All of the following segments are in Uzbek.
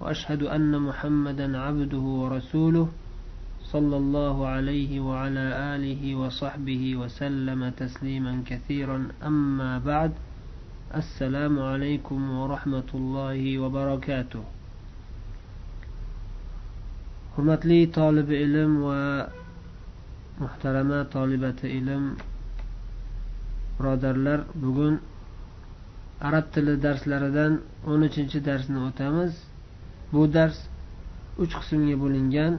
وأشهد أن محمدا عبده ورسوله صلى الله عليه وعلى آله وصحبه وسلم تسليما كثيرا. أما بعد السلام عليكم ورحمة الله وبركاته. حرمت لي طالب علم ومحترمة طالبة علم برادر لر arab أردت darslaridan o'n uchinchi درسنا o'tamiz. Bu dars uch qismga bo'lingan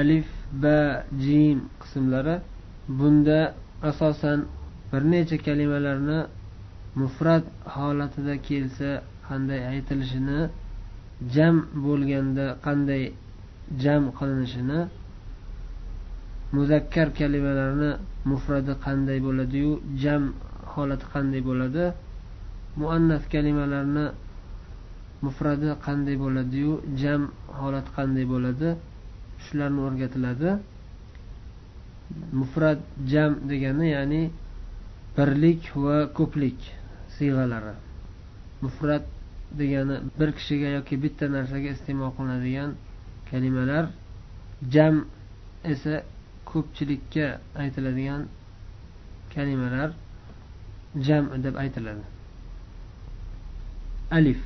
alif ba jim qismlari. Bunda asosan bir necha kalimalarni mufrat holatida kelsa qanday aytilishini jam bo'lganda qanday jam qilinishini muzakkar kalimalarni mufradi qanday bo'ladiyu jam holati qanday bo'ladi muannas kalimalarni mufradi qanday bo'ladiyu jam holat qanday bo'ladi shularni o'rgatiladi. Mufrat jam degani ya'ni birlik va ko'plik siyg'alari. Mufrat degani bir kishiga yoki bitta narsaga iste'mol qilinadigan kalimalar. Jam esa ko'pchilikka aytiladigan kalimalar. Jam deb aytiladi. Alif.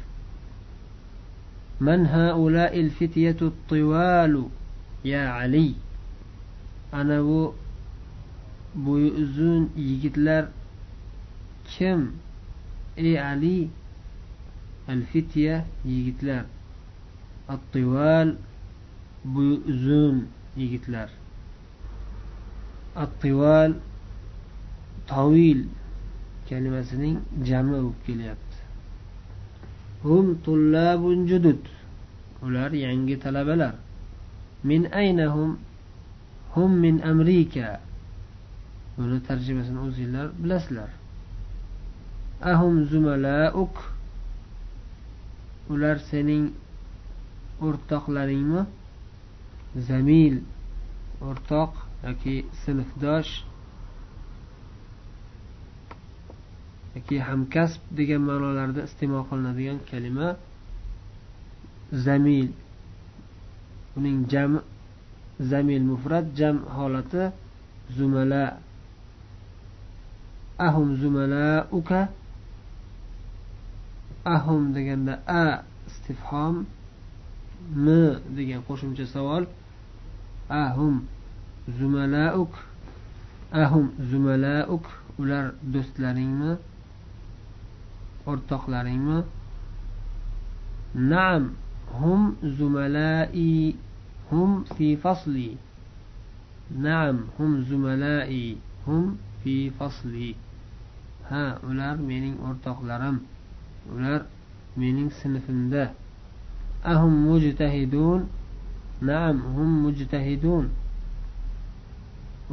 من هؤلاء الفتية الطوال يا علي أنا bu bo'yi uzun yigitlar kim ey ali al fitya yigitlar attival bo'yi uzun yigitlar attival tavil kalimasining jami bo'lib kelyapti hum tullabun judud Ular yangi talabalar. Min aynahum hum? Min amrika buni tarjimasini o'zinglar bilasizlar. Ahum zumalauk? Ular sening o'rtoqlaringmi? Zamil o'rtoq yoki sinfdosh yoki hamkasb degan ma'nolarda iste'mol qilinadigan kalima zamil. Uning jami zamil mufrat jam holati zumala. Ahum zumala uka. Ahum deganda a istifhom. M degan qo'shimcha savol. Ahum zumalauk ahum zumalauk ular do'stlaringmi? O'rtoqlaringmi? Naam. Hum zumalai hum fi fasli naam hum zumalai hum fi fasli ha ular mening o'rtoqlarim. Ular mening sinfimda. Ahum mujtahidun. Naam hum mujtahidun.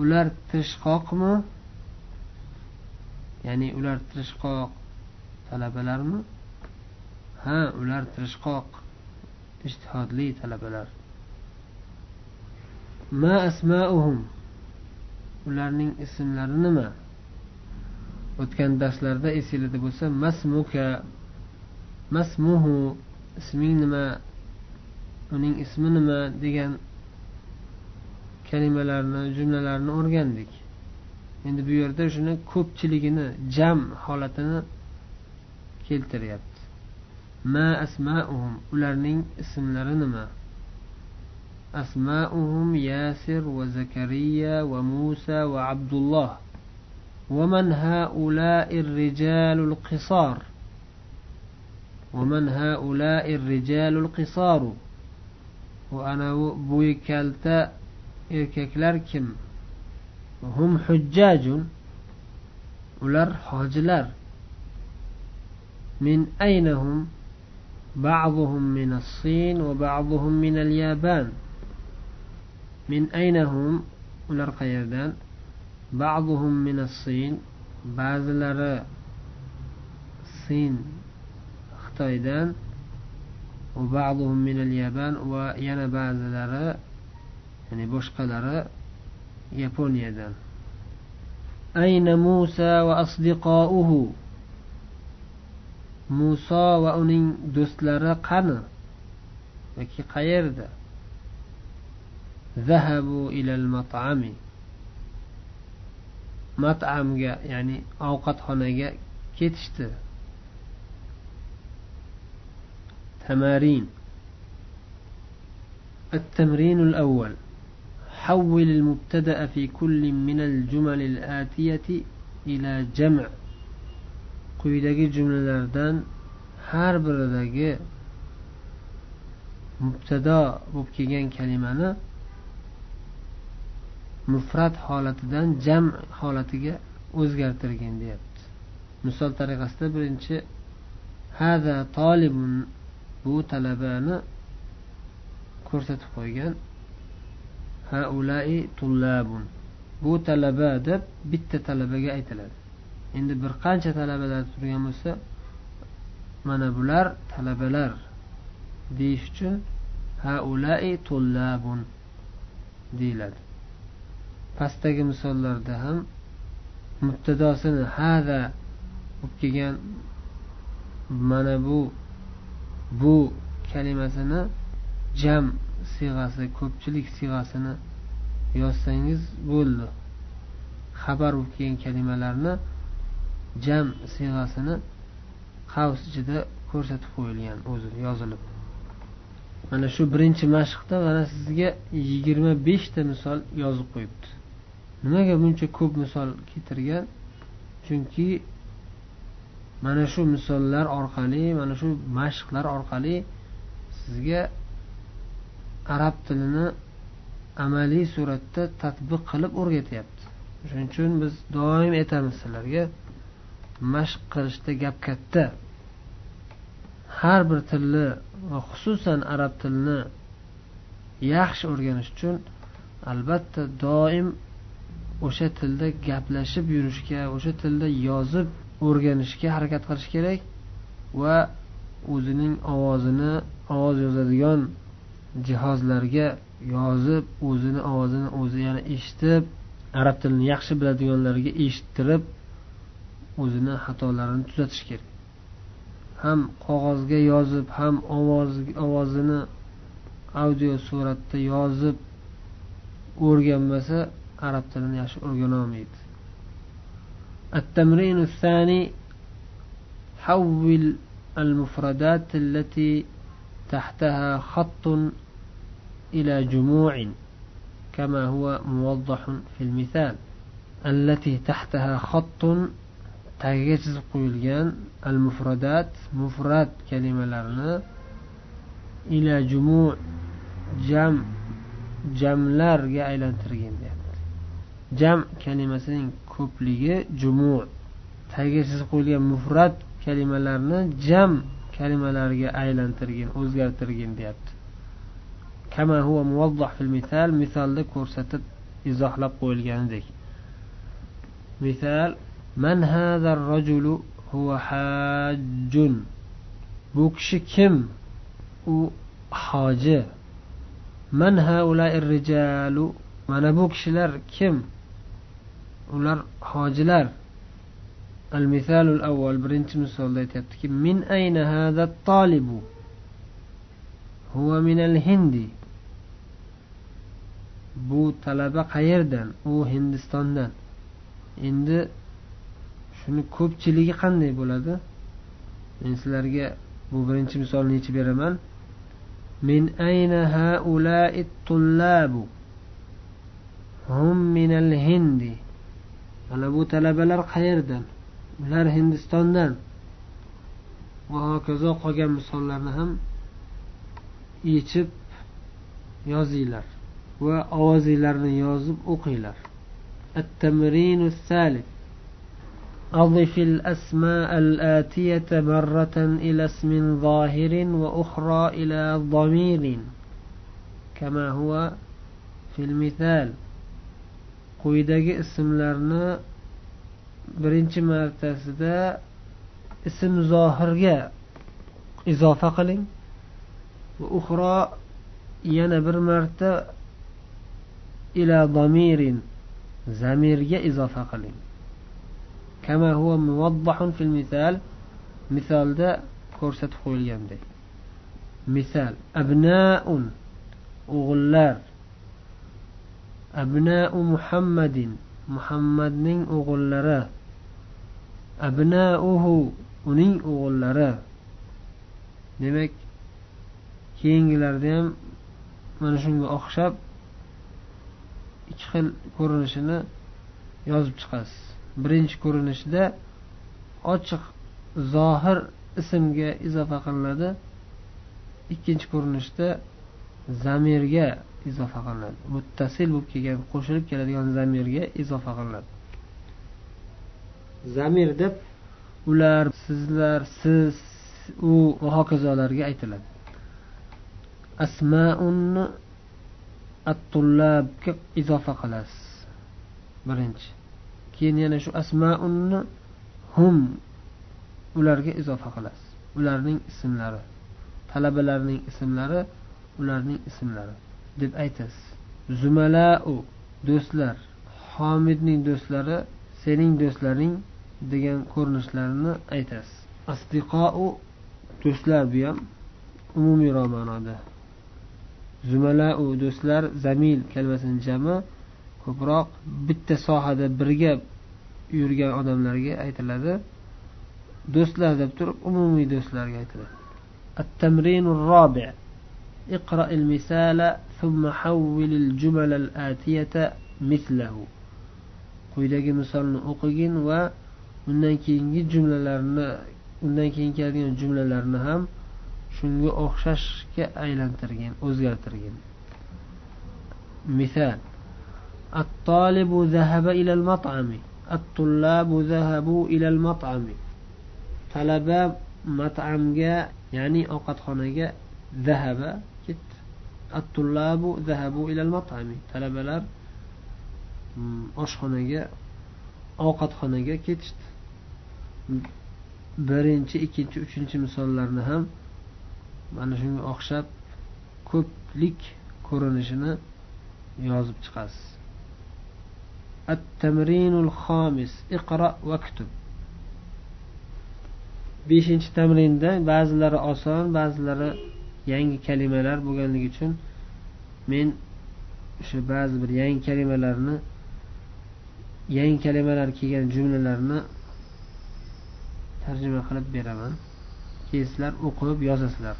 Ular tirishqoqmi ya'ni ular tirishqoq talabalarmi? Ha ular tirishqoq ijtihodli talabalar. Ma asmauhum. Ularning ismlari nima? O'tgan darslarda esinglarda bo'lsa masmuka masmuhu isming nima? Uning ismi nima? degan kalimalarni jumlalarni o'rgandik. Endi bu yerda shuni ko'pchiligini jam holatini keltiryapti. ma asmauhum ularning ismlari nima أسماؤهم ياسر وزكريا وموسى وعبد الله ومن هؤلاء الرجال القصار ومن هؤلاء الرجال القصار وأنا بويكالتا إرككلر كم هم حجاج ولر حاجلر من أين هم بعضهم من الصين وبعضهم من اليابان من أين هم ular qayerdan بعضهم من الصين ba'zilari sin xitoydan وبعضهم من اليابان وينا ba'zilari ya'ni boshqalari yaponiyadan أين موسى وأصدقاؤه muso va uning do'stlari qani yoki qayerda zahabu ilal mat'ami mat'amga ya'ni ovqatxonaga ketishdi تمارين التمرين الأول حول المبتدأ في كل من الجمل الآتية إلى جمع quyidagi jumlalardan har biridagi mubtado bo'lib kelgan kalimani mufrat holatidan jam holatiga o'zgartirgin deyapti. Misol tariqasida birinchi hada tolibun bu talabani ko'rsatib qo'ygan haulai tullabun bu talaba deb bitta talabaga aytiladi. Endi bir qancha talabalar turgan bo'lsa mana bular talabalar deyish uchun haulai tullabun deyiladi. Pastdagi misollarda ham mubtadosini hada bo'lib kelgan mana bu bu kalimasini jam siyg'asi ko'pchilik siyg'asini yozsangiz bo'ldi. Xabar bo'lib kelgan kalimalarni jam siyg'asini qavs ichida ko'rsatib qo'yilgan o'zi yozilib. Mana shu birinchi mashqda mana sizga yigirma beshta misol yozib qo'yibdi. Nimaga buncha ko'p misol keltirgan? Chunki mana shu misollar orqali mana shu mashqlar orqali sizga arab tilini amaliy suratda tadbiq qilib o'rgatyapti. Shuning uchun biz doim aytamiz sizlarga mashq qilishda gap katta. Har bir tilni va xususan arab tilini yaxshi o'rganish uchun albatta doim o'sha tilda gaplashib yurishga o'sha tilda yozib o'rganishga harakat qilish kerak va o'zining ovozini ovoz yozadigan jihozlarga yozib o'zini ovozini o'zi yana eshitib arab tilini yaxshi biladiganlarga eshittirib o'zini xatolarini tuzatish kerak ham qog'ozga yozib ham ovoz ovozini audio suratda yozib o'rganmasa arab tilini yaxshi o'rganolmaydi التمرين الثاني حول المفردات التي تحتها خط إلى جموع كما هو موضح في المثال التي تحتها خط tagiga chizib qo'yilgan al mufradat mufrat kalimalarni ila jumu jam jamlarga aylantirgin deyapti. Jam kalimasining ko'pligi jumu tagiga chizib qo'yilgan mufrat kalimalarni jam kalimalarga aylantirgin o'zgartirgin deyapti. Kama huwa muvaddah fil misal misalda ko'rsatib izohlab qo'yilganidek. Misol من هذا الرجل هو حاج؟ بوكش كم؟ حاجة. من هؤلاء الرجال؟ من بوكش لر كم؟ ولر حاج لر. المثال الأول برنت مثال من أين هذا الطالب؟ هو من الهند. بو طلبة قيردا أو هندستان إند shuni ko'pchiligi qanday bo'ladi men sizlarga bu birinchi misolni yechib beraman min ayna haulai tullabu hum minal hindi mana bu talabalar qayerdan ular hindistondan va hokazo qolgan misollarni ham yechib yozinglar va ovozinglarni yozib o'qinglar التمرين الثالث أضف الأسماء الآتية مرة إلى اسم ظاهر وأخرى إلى ضمير كما هو في المثال quyidagi ismlarni birinchi martasida ism zohirga izofa qiling va uxro yana bir marta ila domirin zamirga izofa qiling Kama huwa muvaddahun fil misal misolda ko'rsatib qo'yilgandek misal abnaun o'g'illar abnau muhammadin muhammadning o'g'illari abnauhu uning o'g'illari demak keyingilarda ham mana shunga o'xshab ikki xil ko'rinishini yozib chiqasiz birinchi ko'rinishida ochiq zohir ismga izofa qilinadi. Ikkinchi ko'rinishda zamirga izofa qilinadi. Muttasil bo'lib kelgan qo'shilib keladigan zamirga izofa qilinadi. Zamir deb ular sizlar siz u va hokazolarga aytiladi. Asmaunni attullabga izofa qilasiz. Birinchi keyin yana shu asmaunni hum ularga izofa qilasiz. Ularning ismlari talabalarning ismlari ularning ismlari deb aytasiz. Zumalau do'stlar. Homidning do'stlari sening do'stlaring degan ko'rinishlarini aytasiz. Asdiqou do'stlar bu ham umumiyroq ma'noda zumalau do'stlar zamil kalimasini jami ko'proq bitta sohada birga yurgan odamlarga aytiladi do'stlar deb turib umumiy do'stlarga aytiladi التمرين الرابع اقرأ المثال ثم حول الجمل الآتية مثله quyidagi misolni o'qigin va undan keyingi jumlalarni undan keyin keladigan jumlalarni ham shunga o'xshashga aylantirgin o'zgartirgin misol الطالب ذهب إلى المطعم الطلاب ذهبوا إلى المطعم talaba mat'amga ya'ni ovqatxonaga zahaba ketdi attullabu zahabu ilal mat'ami talabalar oshxonaga ovqatxonaga ketishdi birinchi ikkinchi uchinchi misollarni ham mana shunga o'xshab ko'plik ko'rinishini yozib chiqasiz التمرين الخامس اقرأ واكتب beshinchi tamrinda ba'zilari oson ba'zilari yangi kalimalar bo'lganligi uchun men o'sha ba'zi bir yangi kalimalarni yangi kalimalar kelgan jumlalarni tarjima qilib beraman keyin sizlar o'qib yozasizlar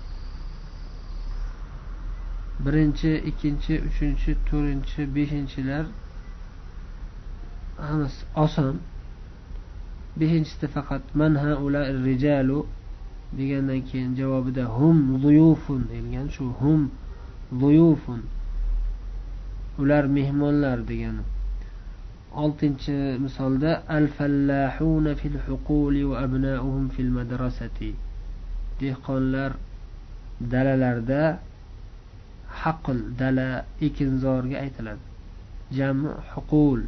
birinchi ikkinchi uchinchi to'rtinchi beshinchilar hammasi oson beshinchisida faqat manha ula rijalu degandan keyin javobida hum zuyufun deyilgan shu hum zuyufun ular mehmonlar degani. Oltinchi misolda al fallahuna fil huquli va abnauhum fil madrasati dehqonlar dalalarda haql dala ekinzorga aytiladi. Jami huqul.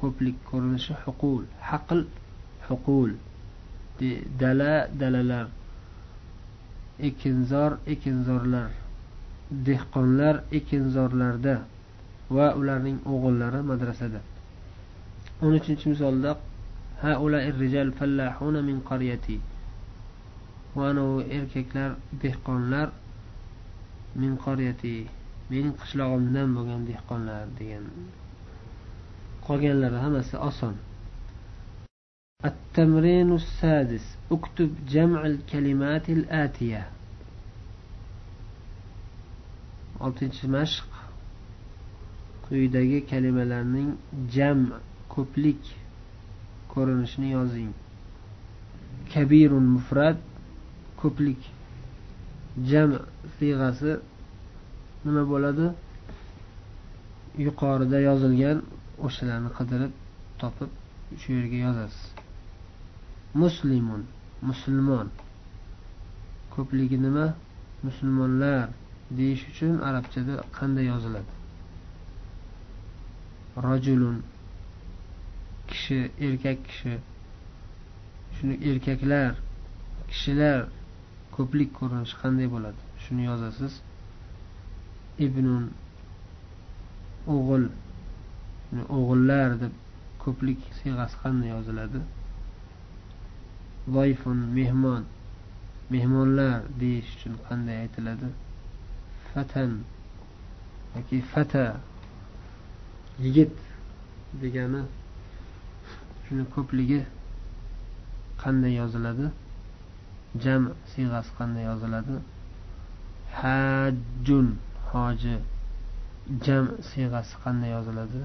Ko'plik ko'rinishi huqul haql huqul. Dala dalalar ekinzor ekinzorlar dehqonlar ekinzorlarda va ularning o'g'illari madrasada. O'n uchinchi misolda min qaryati. Anavi erkaklar dehqonlar min qaryati mening qishlog'imdan bo'lgan dehqonlar degan qolganlari hammasi oson التمرين السادس اكتب جمع الكلمات الآتية oltinchi mashq quyidagi kalimalarning jam ko'plik ko'rinishini yozing kabirun mufrat ko'plik jam siyg'asi nima bo'ladi yuqorida yozilgan o'shalarni qidirib topib shu yerga yozasiz. Muslimun musulmon. Ko'pligi nima? Musulmonlar deyish uchun arabchada qanday yoziladi? Rajulun kishi erkak kishi. Shuni erkaklar kishilar ko'plik ko'rinishi qanday bo'ladi? Shuni yozasiz. Ibnun o'g'il o'g'illar deb ko'plik siyg'asi qanday yoziladi? Voyfun mehmon mehmonlar deyish uchun qanday aytiladi? Fatan yoki fata yigit degani shuni ko'pligi qanday yoziladi? Jam siyg'asi qanday yoziladi? Hajjun hoji jam siyg'asi qanday yoziladi?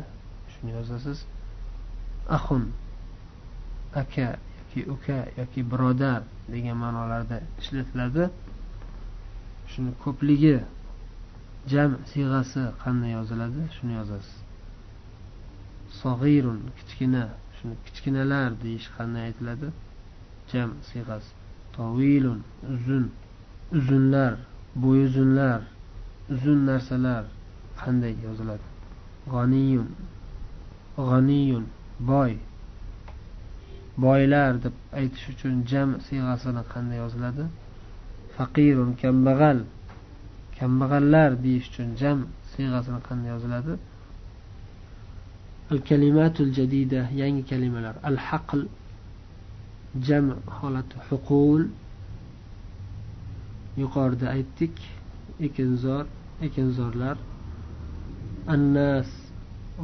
Shuni yozasiz? Ahun aka yoki uka yoki birodar degan ma'nolarda ishlatiladi. Shuni ko'pligi jam siyg'asi qanday yoziladi? Shuni yozasiz. Sog'irun kichkina shuni kichkinalar deyish qanday aytiladi? Jam siyg'asi. Tovilun uzun uzunlar bo'yuzunlar uzun narsalar qanday yoziladi? G'oniyun g'aniyun boy. Boylar deb aytish uchun jam siyg'asini qanday yoziladi? Faqirun kambag'al. Kambag'allar deyish uchun jam siyg'asini qanday yoziladi? Al kalimatul jadida yangi kalimalar. Al haql jam holati huqul. Yuqorida aytdik ekinzor ekinzorlar. Annas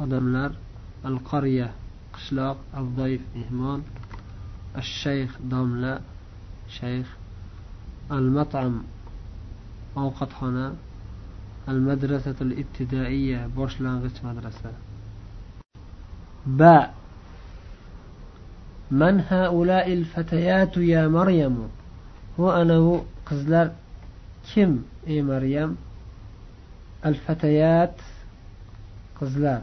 odamlar. القرية قشلاق الضيف إهمال الشيخ دملة شيخ المطعم أوقاتخانة المدرسة الابتدائية بوشلانغيتش مدرسة. باء من هؤلاء الفتيات يا مريم؟ هو أنا قزلر. كم إي مريم؟ الفتيات قزلر.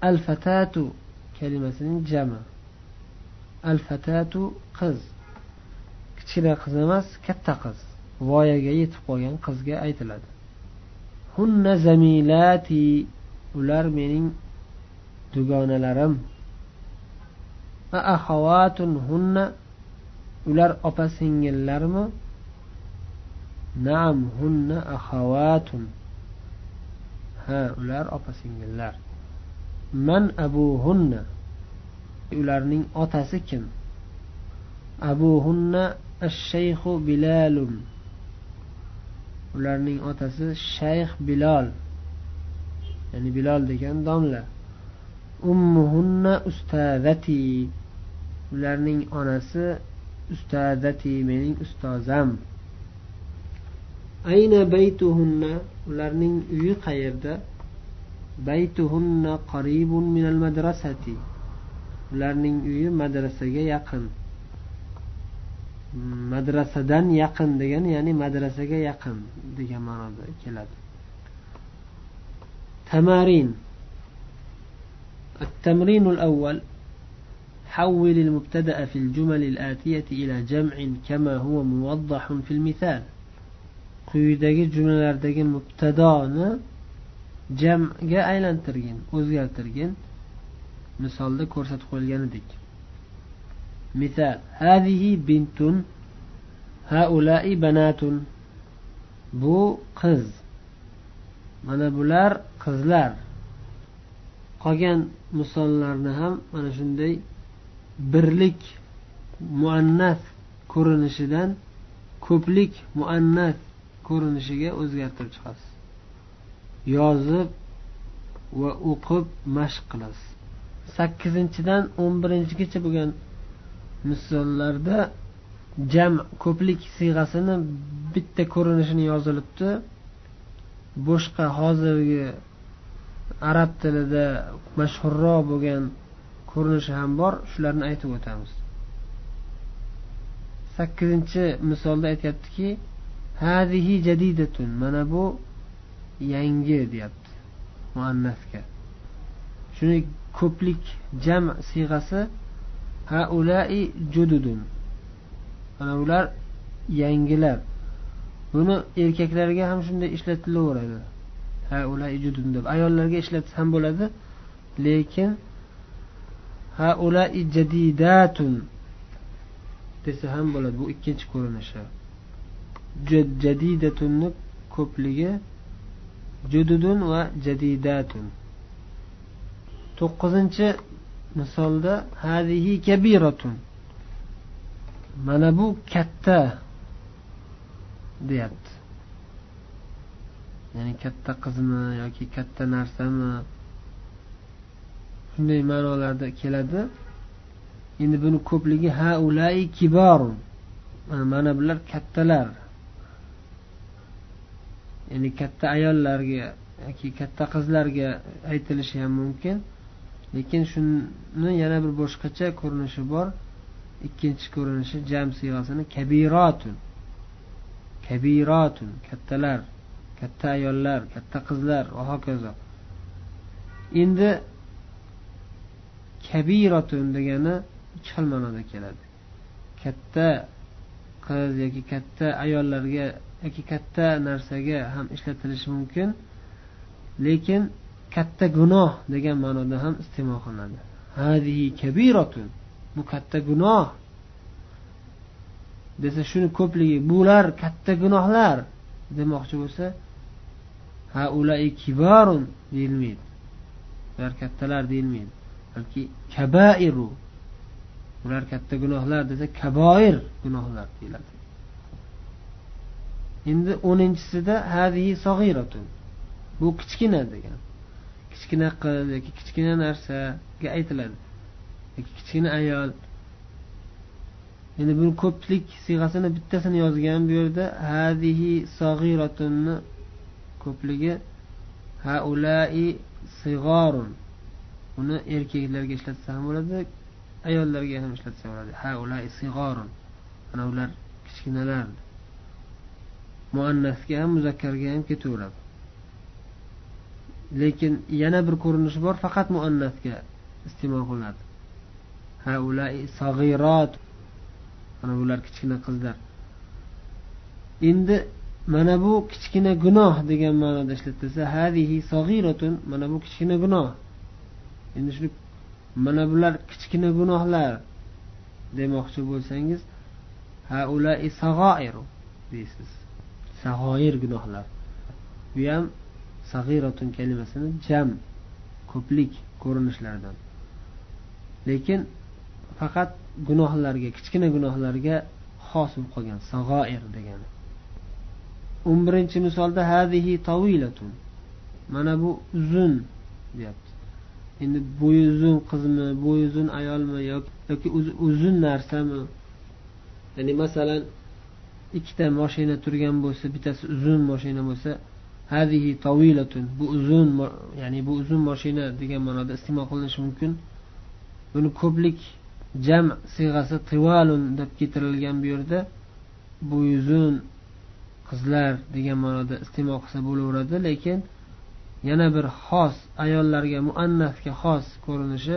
al fatatu kalimasining jami. Al fatatu qiz. Kichkina qiz emas katta qiz. Voyaga yetib qolgan qizga aytiladi. Hunna zamilati. Ular mening dugonalarim. Va axovatun hunna. Ular opa singillarmi naam hunna axovatun ha ular opa singillar. Man abuhunna. Ularning otasi kim? Abuhunna ashshayxu bilalun ularning otasi shayx bilol ya'ni bilol degan domla. Ummuhunna ustazati. Ularning onasi ustazati mening ustozam ayna baytuhunna? Ularning uyi qayerda? baytuhunna qaribun minal madrasati ularning uyi madrasaga yaqin madrasadan yaqin degani ya'ni madrasaga yaqin degan ma'noda keladi tamarin التمرين الأول حول المبتدأ في الجمل الآتية إلى جمع كما هو موضح في المثال quyidagi jumlalardagi mubtadoni jamga aylantirgin o'zgartirgin. Misolda ko'rsatib qo'yilganidek. Misol hadihi bintun haulai banatun. Bu qiz. Mana bular qizlar. Qolgan misollarni ham mana shunday birlik muannas ko'rinishidan ko'plik muannas ko'rinishiga o'zgartirib chiqasiz. Yozib va o'qib mashq qilasiz. Sakkizinchidan o'n birinchigacha bo'lgan misollarda jam ko'plik siyg'asini bitta ko'rinishini yozilibdi. Boshqa hozirgi arab tilida mashhurroq bo'lgan ko'rinishi ham bor shularni aytib o'tamiz. Sakkizinchi misolda aytyaptiki hadihi jadidatun mana bu yangi deyapti muannasga. Shuni ko'plik jam siyg'asi haulai jududun. Ana ular yangilar. Buni erkaklarga ham shunday ishlatilaveradi. Haulai judun deb. Ayollarga ishlatsa ham bo'ladi lekin haulai jadidatun desa ham bo'ladi. Bu ikkinchi ko'rinishi. Jadidatunni ko'pligi jududun va jadidatun. To'qqizinchi misolda hadihi kabiratun. Mana bu katta deyapti. Ya'ni katta qizmi yoki katta narsami? Shunday ma'nolarda keladi. Endi buni ko'pligi haulai kibarun mana bular kattalar. Ya'ni katta ayollarga yoki katta qizlarga aytilishi ham mumkin. Lekin shuni yana bir boshqacha ko'rinishi bor. Ikkinchi ko'rinishi jam siyg'asini kabirotun kabirotun kattalar katta ayollar katta qizlar va hokazo. Endi kabirotun degani ikki xil ma'noda keladi. Katta qiz yoki katta ayollarga yoki katta narsaga ham ishlatilishi mumkin. Lekin katta gunoh degan ma'noda ham iste'mol qilinadi. Hadihi kabiratun. Bu katta gunoh. Desa shuni ko'pligi bular katta gunohlar demoqchi bo'lsa haulai kibarun deyilmaydi. Ular kattalar deyilmaydi. Balki kabairu. Ular katta gunohlar desa kaboir gunohlar deyiladi. Endi o'ninchisida hadihi sog'iratun. Bu kichkina degan. Kichkina qiz yoki kichkina narsaga aytiladi. Yoki kichkina ayol. Endi buni ko'plik siyg'asini bittasini yozgan bu yerda hadihi sog'iratunni ko'pligi haulai sig'orun uni erkaklarga ishlatsa ham bo'ladi ayollarga ham ishlatsa bo'ladi. Haulai sig'orun ana ular kichkinalar muannasga ham muzakkarga ham ketaveradi. Lekin yana bir ko'rinishi bor faqat muannasga iste'mol qilinadi. Haulai sag'irot. Mana bular kichkina qizlar. Endi mana bu kichkina gunoh degan ma'noda ishlatilsa hadihi sag'iratun mana bu kichkina gunoh. Endi shuni mana bular kichkina gunohlar demoqchi bo'lsangiz haulai sag'oiru deysiz. Sahoir gunohlar bu ham sag'iratun kalimasini jam ko'plik ko'rinishlaridan. Lekin faqat gunohlarga kichkina gunohlarga xos bo'lib qolgan sag'oir degani. O'n birinchi misolda hadihi tavilatun mana bu uzun deyapti. Endi bo'yi uzun qizmi bo'yi uzun ayolmi yoki uzun narsami? Ya'ni masalan ikkita moshina turgan bo'lsa bittasi uzun moshina bo'lsa hadihi tavilatun bu uzun ya'ni bu uzun moshina degan ma'noda iste'mol qilinishi mumkin. Buni ko'plik jam siyg'asi tivalun deb keltirilgan bu yerda bu uzun qizlar degan ma'noda iste'mol qilsa bo'laveradi lekin yana bir xos ayollarga muannasga xos ko'rinishi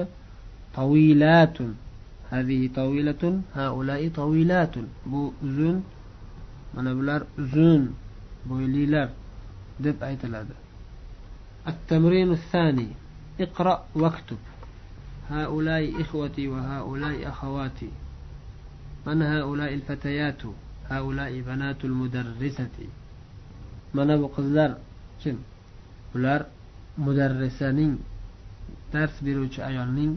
tavilatun hazihi tavilatun haulai tavilatun bu uzun mana bular uzun bo'ylilar deb aytiladi التمرين الثاني اقرأ واكتب هؤلاء إخوتي وهؤلاء أخواتي من هؤلاء الفتيات هؤلاء بنات المدرسة من أبو قزلر كم ular mudarrisaning dars beruvchi ayolning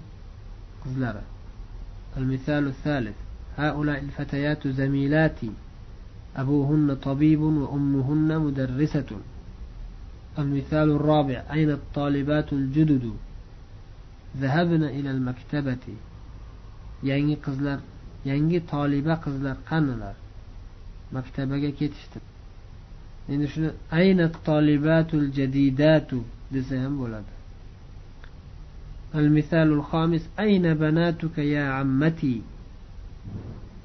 qizlari المثال الثالث هؤلاء الفتيات زميلاتي أبوهن طبيب وأمهن مدرسة. المثال الرابع أين الطالبات الجدد؟ ذهبن إلى المكتبة. qizlar yangi toliba qizlar qanilar maktabaga ketishdi endi shuni ayna tolibatul jadidatu desa ham bo'ladi المثال الخامس أين بناتك يا عمتي؟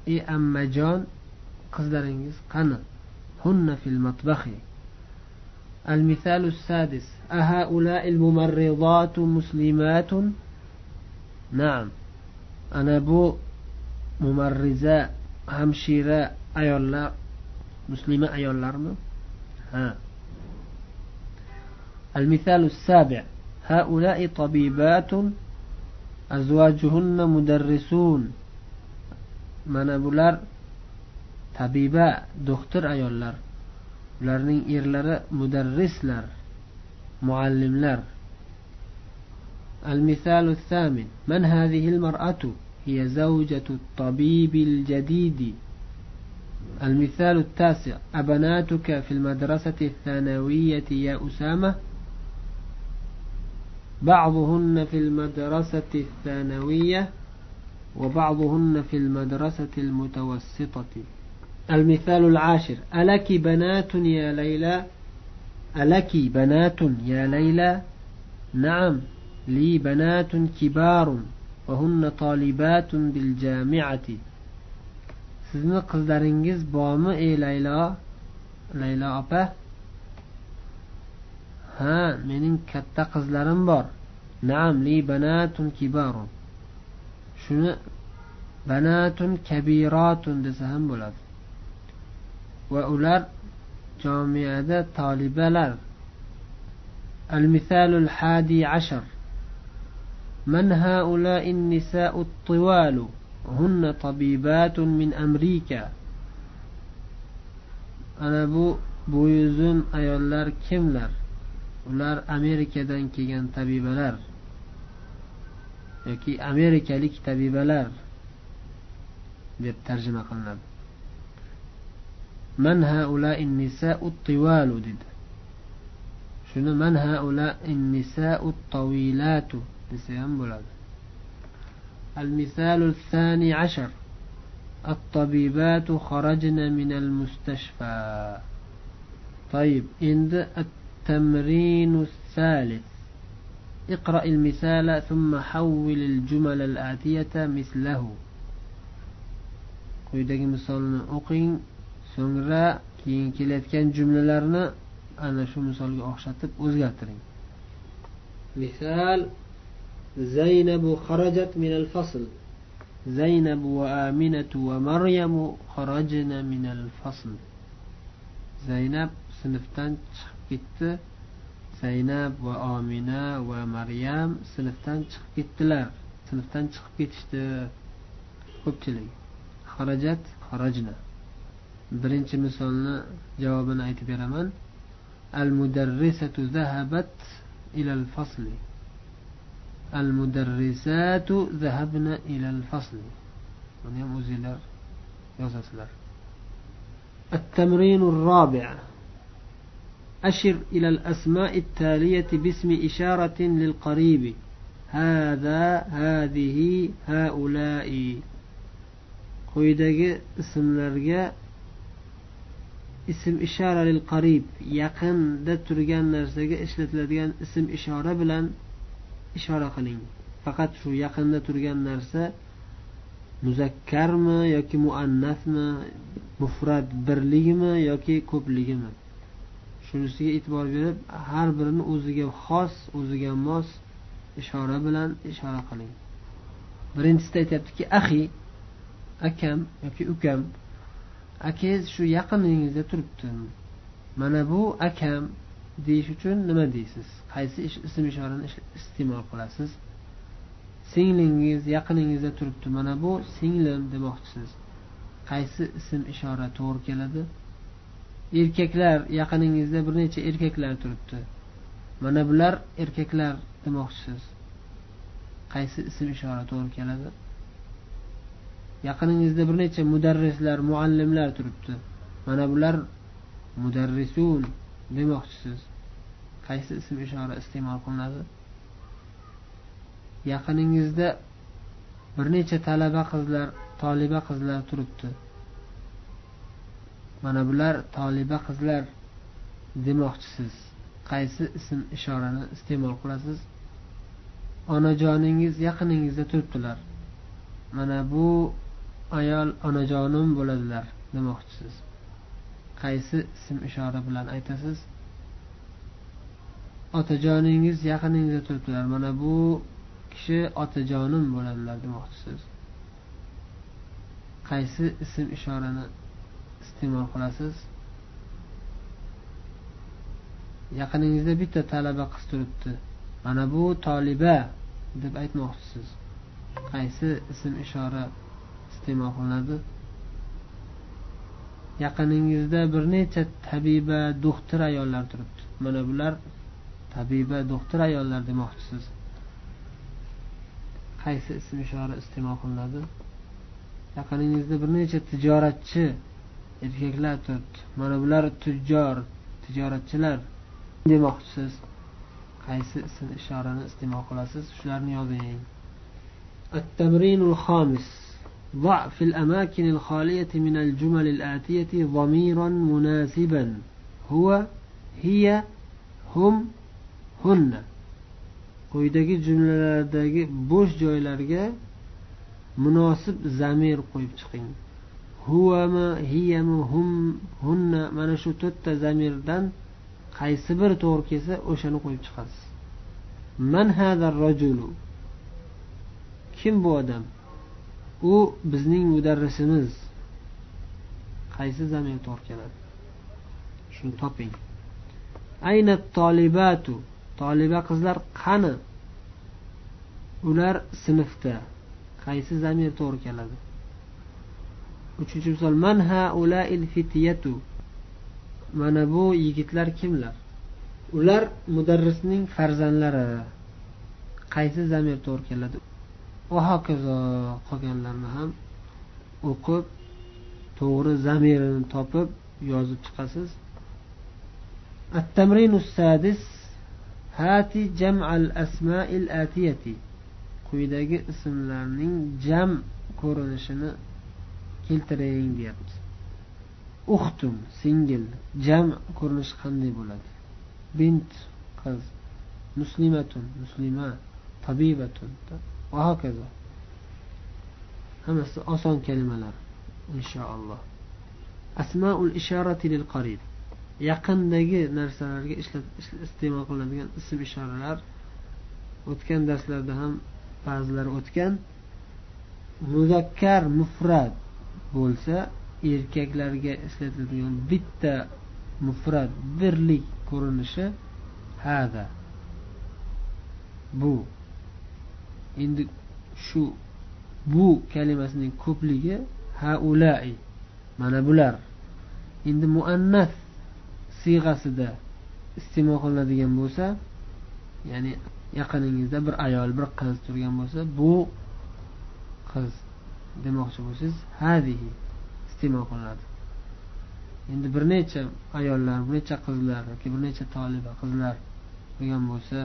إي أما جون qizlaringiz qani hunna fil matbahi المثال السادس. أهؤلاء الممرضات مسلمات؟ نعم. أنا بو ممرزة همشيرة أيولا مسلمة أيولا ها. المثال السابع. هؤلاء طبيبات أزواجهن مدرسون. من أبولار tabiba doktor ayollar ularning erlari mudarrislar muallimlar. المثال الثامن من هذه المرأة هي زوجة الطبيب الجديد المثال التاسع أبناتك في المدرسة الثانوية يا أسامة بعضهن في المدرسة الثانوية وبعضهن في المدرسة المتوسطة المثال العاشر ألك بنات يا ليلى ألك بنات يا ليلى نعم لي بنات كبار وهن طالبات بالجامعة sizni qizlaringiz bormi ey laylo laylo opa ha mening katta qizlarim bor naam li banatun kibarun shuni banatun kabiratun desa ham bo'ladi va ular jomiyada tolibalar المثال الحادي عشر من هؤلاء النساء الطوال هن طبيبات من أمريكا أنا بو بويزون أيولار كملر ular amerikadan kelgan tabibalar yoki amerikalik tabibalar deb tarjima qilinadi من هؤلاء النساء الطوال دد شنو من هؤلاء النساء الطويلات؟ نسيان بلاد المثال الثاني عشر. الطبيبات خرجن من المستشفى. طيب عند التمرين الثالث. اقرأ المثال ثم حول الجمل الآتية مثله. قيدك مثال أقين so'ngra keyin kelayotgan jumlalarni ana shu misolga o'xshatib o'zgartiring misol زينب خرجت من الفصل زينب وآمنة ومريم خرجن من الفصل زينب sinfdan chiqib ketdi zaynab va omina va maryam sinfdan chiqib ketdilar sinfdan chiqib ketishdi ko'pchilik xarajat xarajna Birinchi misolni javobini aytib beraman al mudarrisatu zahabat ila al fasli al mudarrisatu zahabna ila al fasli buni ham o'zinglar yozasizlar التمرين الرابع أشر إلى الأسماء التالية باسم إشارة للقريب هذا هذه هؤلاء quyidagi ismlarga ism ishora lil qarib yaqinda turgan narsaga ishlatiladigan ism ishora bilan ishora qiling. Faqat shu yaqinda turgan narsa muzakkarmi yoki muannasmi mufrat birligimi yoki ko'pligimi? Shunisiga e'tibor berib har birini o'ziga xos o'ziga mos ishora bilan ishora qiling. Birinchisida aytyaptiki ahi akam yoki ukam akangiz shu yaqiningizda turibdi. Mana bu akam deyish uchun nima deysiz? Qaysi ism ishorani iste'mol qilasiz? Singlingiz yaqiningizda turibdi. Mana bu singlim demoqchisiz. Qaysi ism ishora to'g'ri keladi? Erkaklar yaqiningizda bir necha erkaklar turibdi. Mana bular erkaklar demoqchisiz. Qaysi ism ishora to'g'ri keladi? Yaqiningizda bir necha mudarrislar muallimlar turibdi. Mana bular mudarrisun demoqchisiz. Qaysi ism ishora iste'mol qilinadi? Yaqiningizda bir necha talaba qizlar toliba qizlar turibdi. Mana bular toliba qizlar demoqchisiz. Qaysi ism ishorani iste'mol qilasiz? Onajoningiz yaqiningizda turibdilar. Mana bu ayol onajonim bo'ladilar demoqchisiz. Qaysi ism ishora bilan aytasiz? Otajoningiz yaqiningizda turibdilar mana bu kishi otajonim bo'ladilar demoqchisiz. Qaysi ism ishorani iste'mol qilasiz? Yaqiningizda bitta talaba qiz turibdi mana bu toliba deb aytmoqchisiz. Qaysi ism ishora iste'mol qilinadi. Yaqiningizda bir necha tabiba do'xtir ayollar turibdi. Mana bular tabiba do'xtir ayollar demoqchisiz. Qaysi ism ishora iste'mol qilinadi? Yaqiningizda bir necha tijoratchi erkaklar turibdi. Mana bular tujjor tijoratchilar demoqchisiz. Qaysi ism ishorani iste'mol qilasiz? Shularni yozing. At tamrinul ضع في الأماكن الخالية من الجمل الآتية ضميرا مناسبا هو هي هم هن quyidagi jumlalardagi bo'sh joylarga munosib zamir qo'yib chiqing huvami hiyami hum hunna mana shu to'rtta zamirdan qaysi biri to'g'ri kelsa o'shani qo'yib chiqasiz man hada rajulu kim bu odam U bizning mudarrisimiz. Qaysi zamir to'g'ri keladi? Shuni toping. Ayna tolibatu? Toliba qizlar qani? Ular sinfda. Qaysi zamir to'g'ri keladi? Uchinchi misol man haulail fityatu? Mana bu yigitlar kimlar? Ular mudarrisning farzandlari. Qaysi zamir to'g'ri keladi? va hokazo qolganlarni ham o'qib to'g'ri zamirini topib yozib chiqasiz التمرين السادس هات جمع الأسماء الآتية quyidagi ismlarning jam ko'rinishini keltiring deyapti uxtum singil jam ko'rinishi qanday bo'ladi bint qiz muslimatun muslima tabibatun Va hokazo. Hammasi oson kalimalar inshaalloh asmaul isharati lil qarib. Yaqindagi narsalarga iste'mol qilinadigan ism ishoralar o'tgan darslarda ham ba'zilari o'tgan. Muzakkar mufrat bo'lsa erkaklarga ishlatiladigan bitta mufrat birlik ko'rinishi hada. Bu endi shu bu kalimasining ko'pligi haulai mana bular. Endi muannas siyg'asida iste'mol qilinadigan bo'lsa ya'ni yaqiningizda bir ayol bir qiz turgan bo'lsa bu qiz demoqchi bo'lsangiz hadihi iste'mol qilinadi. Endi bir necha ayollar bir necha qizlar yoki bir necha toliba qizlar turgan bo'lsa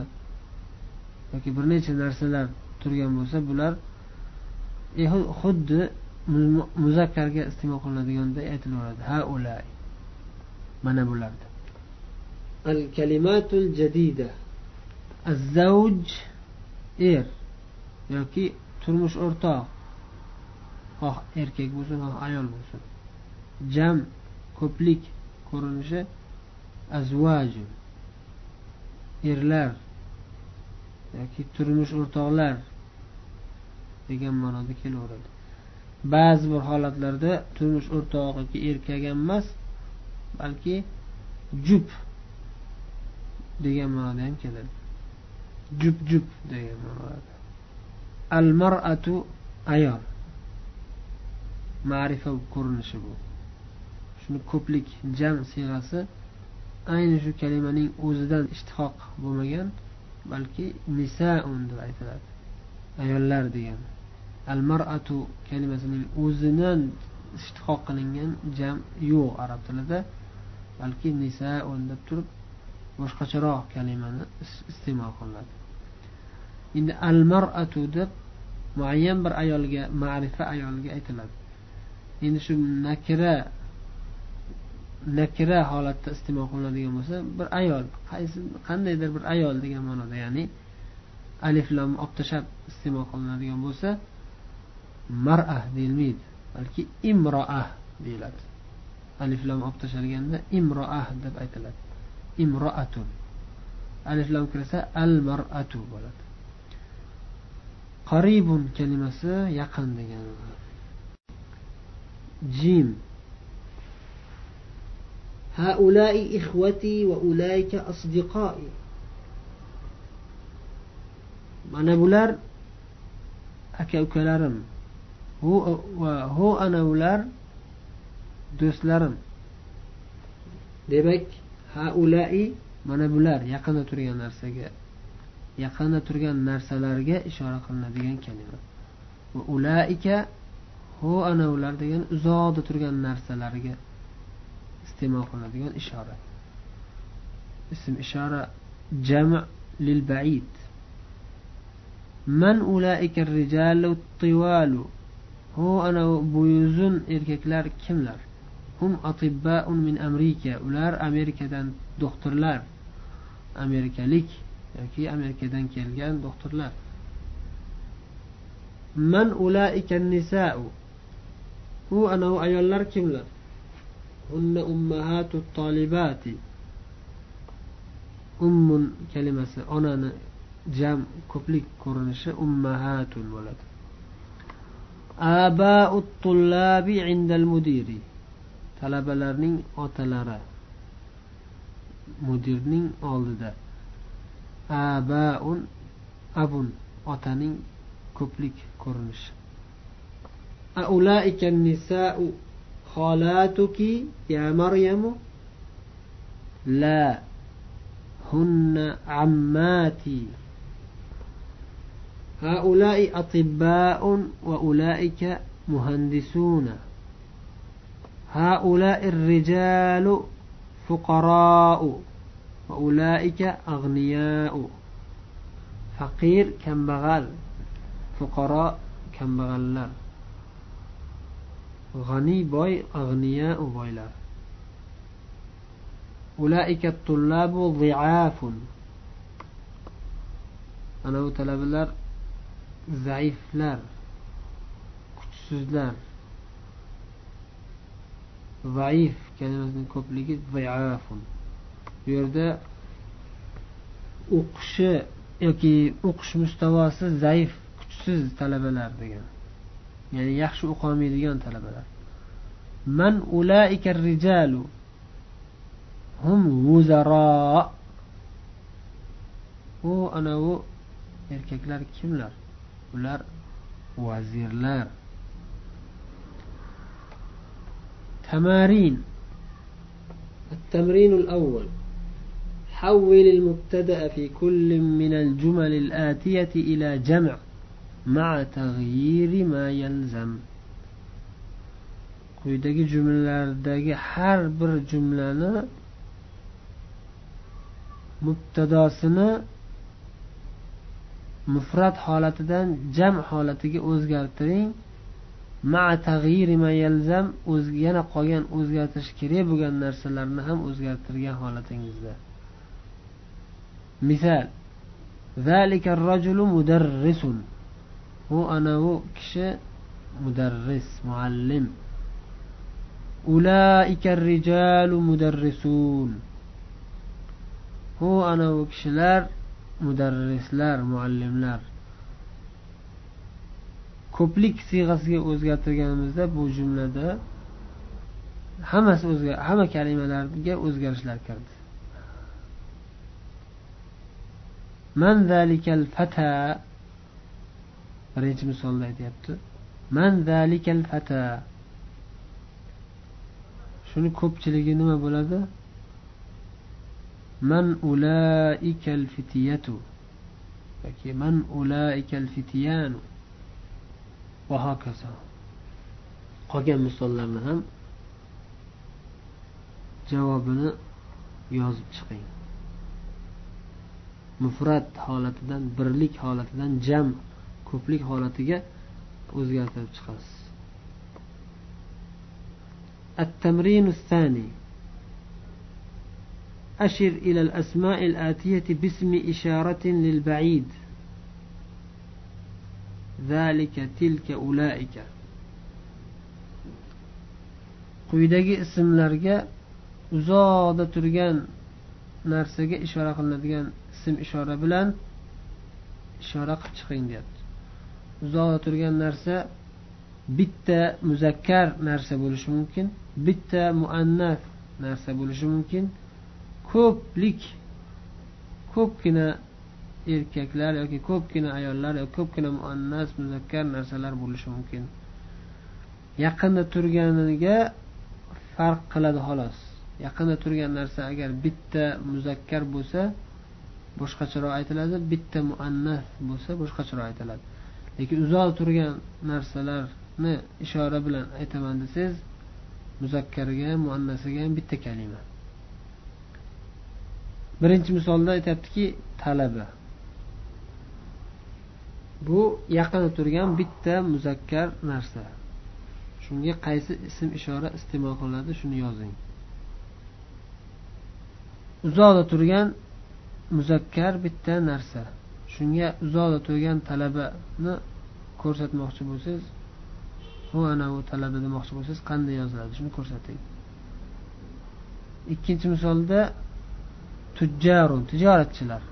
yoki bir necha narsalar turgan bo'lsa bular e, xuddi muzakkarga iste'mol qilinadiganday aytilaveradi. Ha ulay. Mana bulardi al kalimatul jadida. Azzavj er yoki turmush o'rtoq xoh erkak bo'lsin xoh ayol bo'lsin. Jam ko'plik ko'rinishi azvaju erlar yoki turmush o'rtoqlar degan ma'noda kelaveradi. Ba'zi bir holatlarda turmush o'rtog'iga erkak ham emas balki jup degan ma'noda ham keladi. Jup jup degan ma'noda. Al mar'atu ayol. Ma'rifa ko'rinishi bu. Shuni ko'plik jam siyg'asi ayni shu kalimaning o'zidan ishtihoq bo'lmagan balki nisaun deb aytiladi. Ayollar degan. Al mar'atu kalimasining o'zidan ishtihoq qilingan jam yo'q arab tilida balki nisaun deb turib boshqacharoq kalimani iste'mol qilinadi. Endi al mar'atu deb muayyan bir ayolga ma'rifa ayolga aytiladi. Endi shu nakira nakira holatda iste'mol qilinadigan bo'lsa bir ayol qaysi qandaydir bir ayol degan ma'noda ya'ni alif lam olib tashlab iste'mol qilinadigan bo'lsa mar'a deyilmaydi balki imroa deyiladi alif lam olib tashlanganda imroa deb aytiladi imroatun alif lam kirsa al mar'atu bo'ladi qaribun kalimasi yaqin degani jim هؤلاء إخوتي وأولئك أصدقائي mana bular aka ukalarim va hu ana ular do'stlarim. Demak haulai mana bular yaqinda turgan narsaga yaqinda turgan narsalarga ishora qilinadigan kalima. Va ulaika hu ana ular degan uzoqda turgan narsalarga iste'mol qilinadigan ishora. Ism ishora jam lil baid. Man ulaika rijalu tivalu hu ana buyuzun erkaklar kimlar? Hum atibbaun min amerika. Ular amerikadan doktorlar. Amerikalik yoki amerikadan kelgan doktorlar. Man ulaika nisau. U anavi ayollar kimlar? Hunna ummahatu tolibati. Ummun kalimasi onani jam ko'plik ko'rinishi ummahatun bo'ladi. abau tullabi indal mudiri. Talabalarning otalari. Mudirning oldida. Abaun abun otaning ko'plik ko'rinishi. Aulaika النساء xolatuki ya maryamu? لا هن ammati هؤلاء أطباء وأولئك مهندسون. هؤلاء الرجال فقراء وأولئك أغنياء. فقير كم بغل فقراء كم بغلر غني boy أغنياء boylar أولئك الطلاب ضعاف. أنا talabalar zaiflar kuchsizlar zaif kalimasining ko'pligi ziafun bu yerda o'qishi yoki o'qish mustavosi zaif kuchsiz talabalar degan. Ya'ni yaxshi o'qolmaydigan talabalar. Man ulaika rijalu hum vuzaro u anavi erkaklar kimlar? ular vazirlar تمارين التمرين الأول حول المبتدأ في كل من الجمل الآتية إلى جمع مع تغيير ما يلزم quyidagi jumlalardagi har bir jumlani mubtadosini mufrat holatidan jam holatiga o'zgartiring. Yana qolgan o'zgartirish kerak bo'lgan narsalarni ham o'zgartirgan holatingizda. Misol mudarrisun. U anavi kishi mudarris muallim. Rijalu mudarrisun. U anavi kishilar mudarrislar muallimlar ko'plik siyg'asiga o'zgartirganimizda bu jumlada hammasi o'zga hamma kalimalarga o'zgarishlar kirdi. Man zalikal fata birinchi misolda aytyapti. Man zalikal fata. Shuni ko'pchiligi nima bo'ladi? man ulaikal fitiyatu yoki man ulaikal fitiyanu va hokazo qolgan misollarni ham javobini yozib chiqing mufrat holatidan birlik holatidan jam ko'plik holatiga o'zgartirib chiqasiz التمرين الثاني أشر إلى الأسماء الآتية باسم إشارة للبعيد ذلك تلك أولئك quyidagi ismlarga uzoqda turgan narsaga ishora qilinadigan ism ishora bilan ishora qilib chiqing deyapti uzoqda turgan narsa bitta muzakkar narsa bo'lishi mumkin bitta muannas narsa bo'lishi mumkin ko'plik ko'pgina erkaklar yoki ko'pgina ayollar yoki ko'pgina muannas muzakkar narsalar bo'lishi mumkin. Yaqinda turganiga farq qiladi xolos. Yaqinda turgan narsa agar bitta muzakkar bo'lsa boshqacharoq aytiladi bitta muannas bo'lsa boshqacharoq aytiladi. Lekin uzoq turgan narsalarni ishora bilan aytaman desangiz muzakkarga ham muannasiga ham bitta kalima. Birinchi misolda aytyaptiki talaba. Bu yaqinda turgan bitta muzakkar narsa. Shunga qaysi ism ishora iste'mol qilinadi shuni yozing. Uzoqda turgan muzakkar bitta narsa. Shunga uzoqda turgan talabani ko'rsatmoqchi bo'lsangiz u anavi talaba demoqchi bo'lsangiz qanday yoziladi? Shuni ko'rsating. Ikkinchi misolda tujjarun tijoratchilar.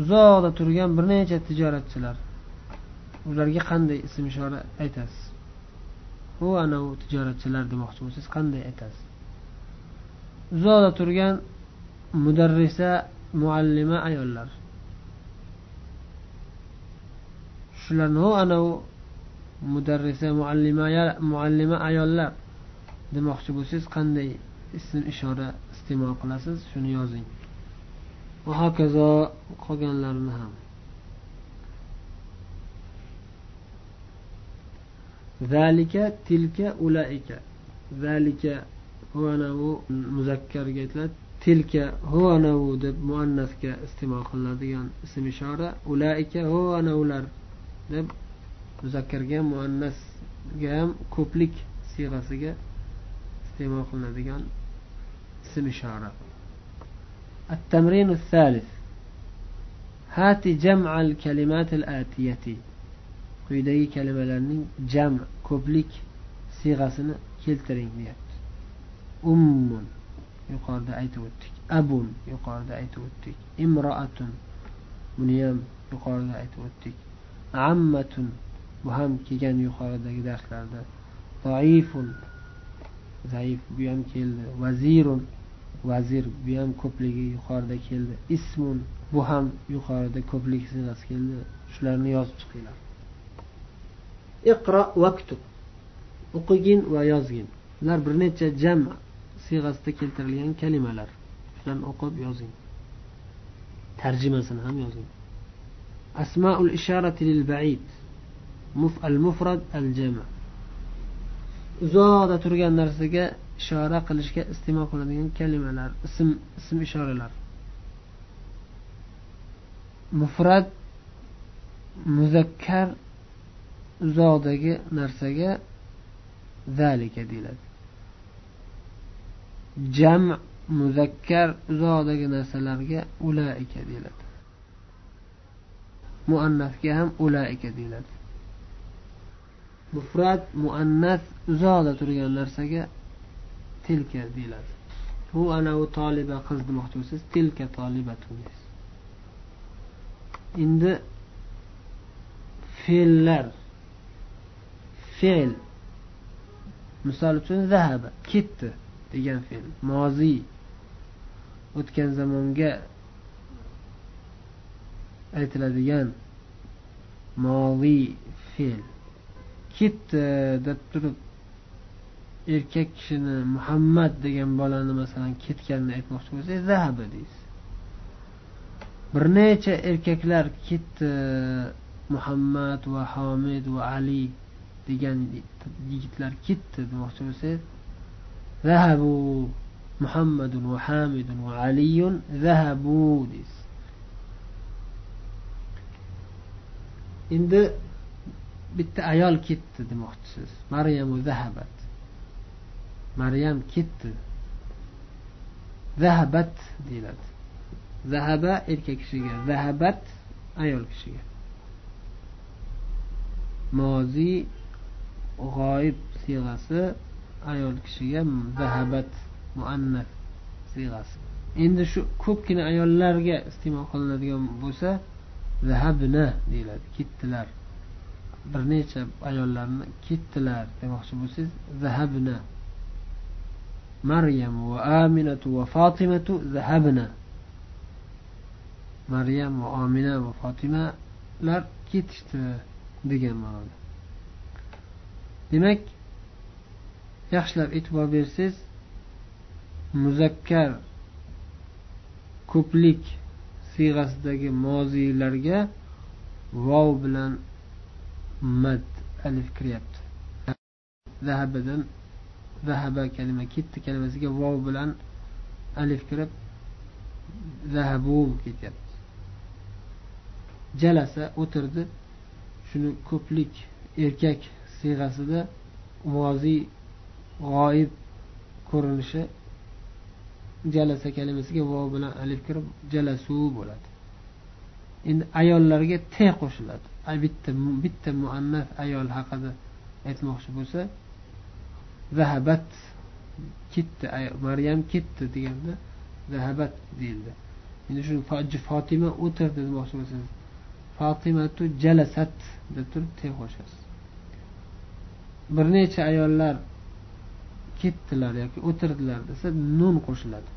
Uzoqda turgan bir necha tijoratchilar. Ularga qanday ism ishora aytasiz? U anavi tijoratchilar demoqchi bo'lsangiz qanday aytasiz? Uzoqda turgan mudarrisa muallima ayollar. Shularni u anavi mudarrisa muallima muallima ayollar demoqchi bo'lsangiz qanday ism ishora iste'mol qilasiz shuni yozing. Va hokazo qolganlarini ham. Zalika tilka ulaika. Zalika anavu muzakkarga aytiladi. Tilka hu anavu deb muannasga iste'mol qilinadigan ism ishora. Ulaika hu anavular deb muzakkarga ham muannasga ham ko'plik siyg'asiga iste'mol qilinadigan ism ishora التمرين الثالث هات جمع الكلمات الآتية quyidagi kalimalarning jam ko'plik siyg'asini keltiring deyapti ummun yuqorida aytib o'tdik abun yuqorida aytib o'tdik imroatun buni ham yuqorida aytib o'tdik ammatun bu ham kelgan yuqoridagi darslarda zaifun zaif bu ham keldi vazirun vazir bu ham ko'pligi yuqorida keldi. Ismun bu ham yuqorida ko'plik siyg'asi keldi. Shularni yozib chiqinglar. Iqro vaktub o'qigin va yozgin. Bular bir necha jam siyg'asida keltirilgan kalimalar. Shularni o'qib yozing. Tarjimasini ham yozing. Asmaul isharati lil baid. Al mufrad al jama uzoqda turgan narsaga ishora qilishga iste'mol qilinadigan kalimalar ism ism ishoralar. Mufrat muzakkar uzoqdagi narsaga zalika deyiladi. Jam muzakkar uzoqdagi narsalarga ulaika deyiladi. Muannasga ham ulaika deyiladi. Mufrat muannas uzoqda turgan narsaga tilka deyiladi. Bu anavi toliba qiz demoqchi bo'lsangiz tilka tolibatun deysiz. Endi fe'llar fe'l misol uchun zahaba ketdi degan fe'l moziy o'tgan zamonga aytiladigan moziy fe'l. Ketdi deb turib erkak kishini muhammad degan bolani masalan ketganini aytmoqchi bo'lsangiz zahaba deysiz bir necha erkaklar ketdi muhammad va homid va ali degan yigitlar ketdi demoqchi bo'lsangiz zahabu muhammadun va hamidun va aliyun zahabu deysiz endi bitta ayol ketdi demoqchisiz. Maryamu zahabat. Maryam ketdi. Zahabat deyiladi. Zahaba erkak kishiga zahabat ayol kishiga. Moziy g'oyib siyg'asi ayol kishiga zahabat muannas siyg'asi. Endi shu ko'pgina ayollarga iste'mol qilinadigan bo'lsa zahabna deyiladi. Ketdilar. Bir necha ayollarni ketdilar demoqchi bo'lsangiz zahabna maryam va aminatu va fotimatu zahabna. Maryam va omina va fotimalar ketishdi degan ma'noda. Demak yaxshilab e'tibor bersangiz muzakkar ko'plik siyg'asidagi moziylarga vov bilan mad alif kiryapti. Zahabadan zahaba kalima ketdi kalimasiga vov bilan alif kirib zahabu ketyapti. Jalasa o'tirdi. Shuni ko'plik erkak siyg'asida moziy g'oyib ko'rinishi jalasa kalimasiga vov bilan alif kirib jalasu bo'ladi. Endi ayollarga te qo'shiladi. Bitta bitta muannas ayol haqida aytmoqchi bo'lsa zahabat ketdi maryam ketdi deganda zahabat deyildi. Endi shuni fotima o'tirdi demoqchi bo'lsangiz. Fotimatu jalasat deb turib te qo'shasiz. Bir necha ayollar ketdilar yoki o'tirdilar desa nun qo'shiladi.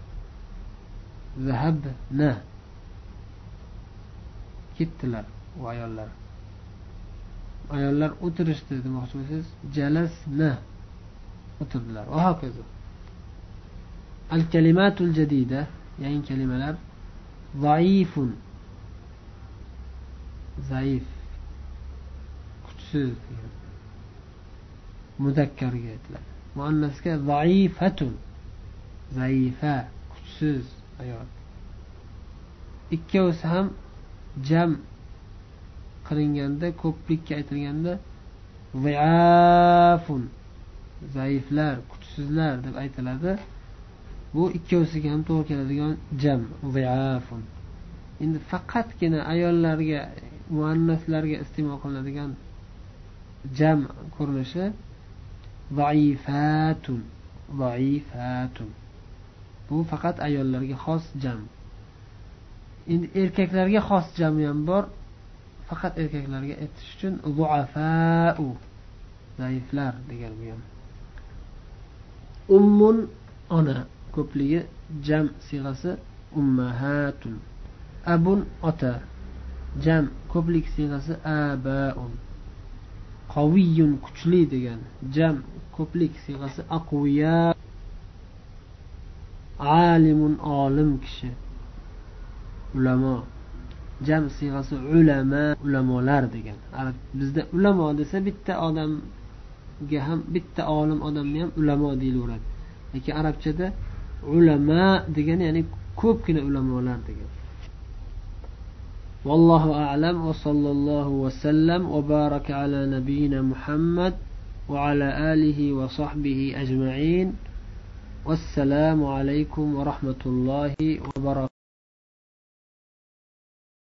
Zahabna ketdilar u ayollar. Ayollar o'tirishdi demoqchi bo'lsangiz jalasna o'tirdilar. Va hokazo. Al kalimatul jadida yangi kalimalar zaifun. Zaif. Kuchsiz. Mudakkarga aytiladi. Muannasga zaifatun. Zaifa kuchsiz ayol. Ikkovsi ham jam qilinganda ko'plikka aytilganda ziafun zaiflar kuchsizlar deb aytiladi. Bu ikkovsiga ham to'g'ri keladigan jam viafun endi faqatgina ayollarga muannaslarga iste'mol qilinadigan jam ko'rinishi zaifatun zaifatun bu faqat ayollarga xos jam. Endi erkaklarga xos jami ham bor. Faqat erkaklarga aytish uchun zuafau zaiflar degan bu ham ummun ona ko'pligi jam siyg'asi ummahatun abun ota jam ko'plik siyg'asi abaun. Qaviyun kuchli degan jam ko'plik siyg'asi aqviya alimun olim kishi ulamo. Jam siyg'asi ulama ulamolar degan. Bizda ulamo desa bitta odam odamga ham bitta olim odamni ham ulamo deyilaveradi lekin arabchada ulama degani ya'ni ko'pgina ulamolar degan والله أعلم وصلى الله وسلم وبارك على نبينا محمد وعلى آله وصحبه أجمعين والسلام عليكم ورحمة الله وبركاته